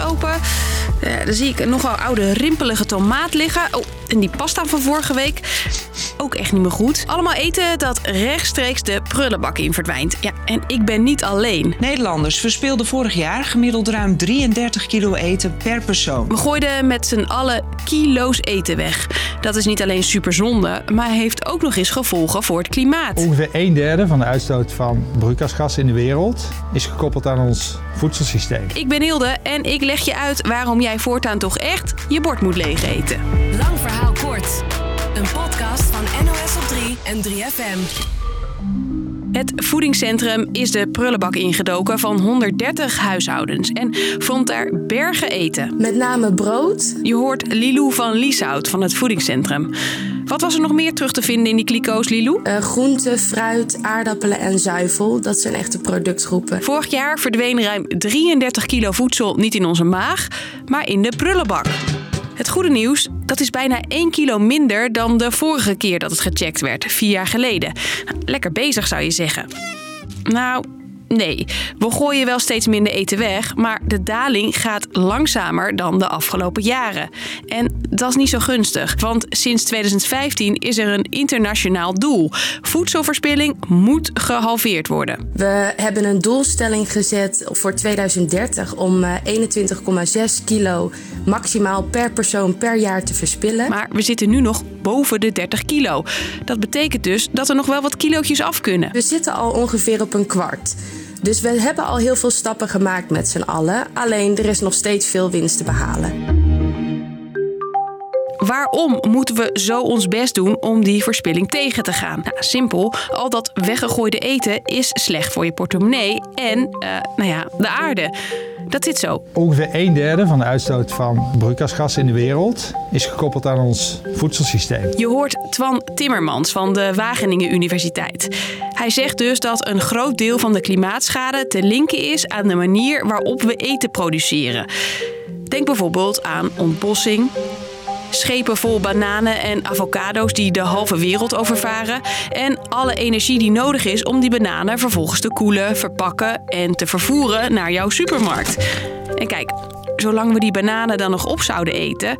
open. Uh, dan zie ik nogal oude rimpelige tomaat liggen. Oh, en die pasta van vorige week. Ook echt niet meer goed. Allemaal eten dat rechtstreeks de prullenbak in verdwijnt. Ja, en ik ben niet alleen. Nederlanders verspeelden vorig jaar gemiddeld ruim 33 kilo eten per persoon. We gooiden met z'n allen kilo's eten weg. Dat is niet alleen superzonde, maar heeft ook nog eens gevolgen voor het klimaat. Ongeveer een derde van de uitstoot van broeikasgassen in de wereld is gekoppeld aan ons voedselsysteem. Ik ben Hilde en ik leg je uit waarom jij voortaan toch echt je bord moet leeg eten. Lang verhaal kort. Een podcast van NOS op 3 en 3FM. Het voedingscentrum is de prullenbak ingedoken van 130 huishoudens en vond daar bergen eten. Met name brood. Je hoort Lilou van Lieshout van het voedingscentrum. Wat was er nog meer terug te vinden in die kliko's, Lilou? Uh, groente, fruit, aardappelen en zuivel. Dat zijn echte productgroepen. Vorig jaar verdween ruim 33 kilo voedsel niet in onze maag, maar in de prullenbak. Het goede nieuws, dat is bijna 1 kilo minder dan de vorige keer dat het gecheckt werd, vier jaar geleden. Nou, lekker bezig zou je zeggen. Nou, Nee, we gooien wel steeds minder eten weg, maar de daling gaat langzamer dan de afgelopen jaren. En dat is niet zo gunstig, want sinds 2015 is er een internationaal doel. Voedselverspilling moet gehalveerd worden. We hebben een doelstelling gezet voor 2030 om 21,6 eh, kilo maximaal per persoon per jaar te verspillen. Maar we zitten nu nog boven de 30 kilo. Dat betekent dus dat er nog wel wat kilootjes af kunnen. We zitten al ongeveer op een kwart. Dus we hebben al heel veel stappen gemaakt met z'n allen. Alleen er is nog steeds veel winst te behalen. Waarom moeten we zo ons best doen om die verspilling tegen te gaan? Nou, simpel. Al dat weggegooide eten is slecht voor je portemonnee en uh, nou ja, de aarde. Dat zit zo. Ongeveer een derde van de uitstoot van broeikasgassen in de wereld is gekoppeld aan ons voedselsysteem. Je hoort Twan Timmermans van de Wageningen Universiteit. Hij zegt dus dat een groot deel van de klimaatschade te linken is aan de manier waarop we eten produceren. Denk bijvoorbeeld aan ontbossing, schepen vol bananen en avocado's die de halve wereld overvaren. En alle energie die nodig is om die bananen vervolgens te koelen, verpakken en te vervoeren naar jouw supermarkt. En kijk, zolang we die bananen dan nog op zouden eten.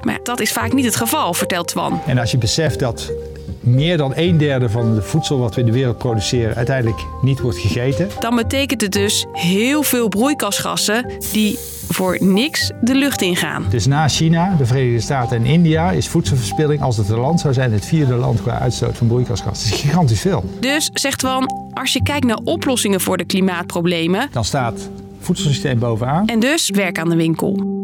Maar dat is vaak niet het geval, vertelt Twan. En als je beseft dat meer dan een derde van het voedsel wat we in de wereld produceren uiteindelijk niet wordt gegeten. Dan betekent het dus heel veel broeikasgassen die voor niks de lucht ingaan. Dus na China, de Verenigde Staten en India is voedselverspilling, als het een land zou zijn, het vierde land qua uitstoot van broeikasgassen. Dat is gigantisch veel. Dus zegt Twan, als je kijkt naar oplossingen voor de klimaatproblemen, dan staat het voedselsysteem bovenaan. En dus werk aan de winkel.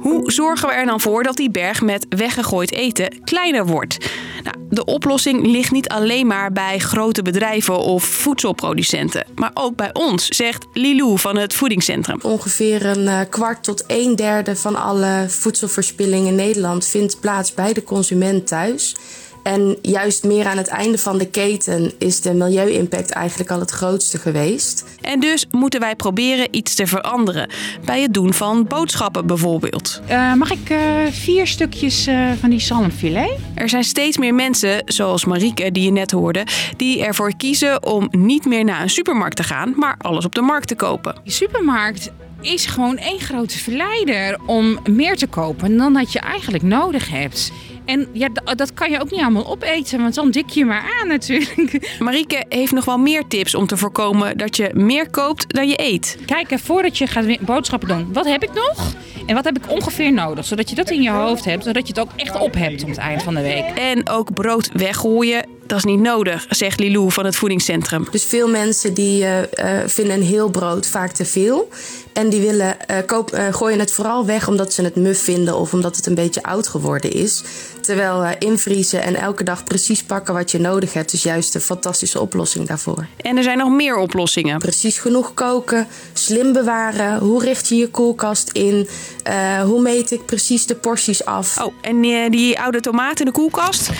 Hoe zorgen we er dan voor dat die berg met weggegooid eten kleiner wordt? Nou, de oplossing ligt niet alleen maar bij grote bedrijven of voedselproducenten, maar ook bij ons, zegt Lilou van het voedingscentrum. Ongeveer een eh, kwart tot een derde van alle voedselverspilling in Nederland vindt plaats bij de consument thuis. En juist meer aan het einde van de keten is de milieu-impact eigenlijk al het grootste geweest. En dus moeten wij proberen iets te veranderen. Bij het doen van boodschappen bijvoorbeeld. Uh, mag ik uh, vier stukjes uh, van die zalmfilet? Er zijn steeds meer mensen, zoals Marieke die je net hoorde, die ervoor kiezen om niet meer naar een supermarkt te gaan, maar alles op de markt te kopen. Die supermarkt is gewoon één grote verleider om meer te kopen dan dat je eigenlijk nodig hebt. En ja, dat kan je ook niet allemaal opeten, want dan dik je maar aan natuurlijk. Marieke heeft nog wel meer tips om te voorkomen dat je meer koopt dan je eet. Kijk, voordat je gaat boodschappen doen, wat heb ik nog? En wat heb ik ongeveer nodig? Zodat je dat in je hoofd hebt, zodat je het ook echt op hebt op het eind van de week. En ook brood weggooien, dat is niet nodig, zegt Lilou van het voedingscentrum. Dus veel mensen die uh, vinden een heel brood vaak te veel. En die willen, uh, koop, gooien het vooral weg omdat ze het muf vinden of omdat het een beetje oud geworden is. Terwijl uh, invriezen en elke dag precies pakken wat je nodig hebt, is juist een fantastische oplossing daarvoor. En er zijn nog meer oplossingen. Precies genoeg koken, slim bewaren. Hoe richt je je koelkast in? Uh, hoe meet ik precies de porties af? Oh, en uh, die oude tomaat in de koelkast,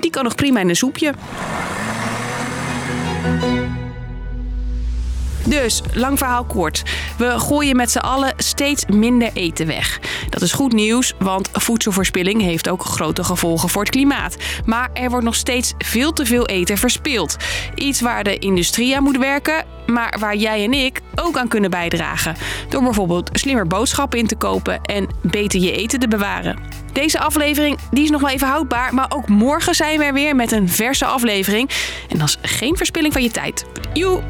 die kan nog prima in een soepje. Dus, lang verhaal kort. We gooien met z'n allen steeds minder eten weg. Dat is goed nieuws, want voedselverspilling heeft ook grote gevolgen voor het klimaat. Maar er wordt nog steeds veel te veel eten verspild. Iets waar de industrie aan moet werken, maar waar jij en ik ook aan kunnen bijdragen. Door bijvoorbeeld slimmer boodschappen in te kopen en beter je eten te bewaren. Deze aflevering die is nog wel even houdbaar, maar ook morgen zijn we er weer met een verse aflevering. En dat is geen verspilling van je tijd. Joe!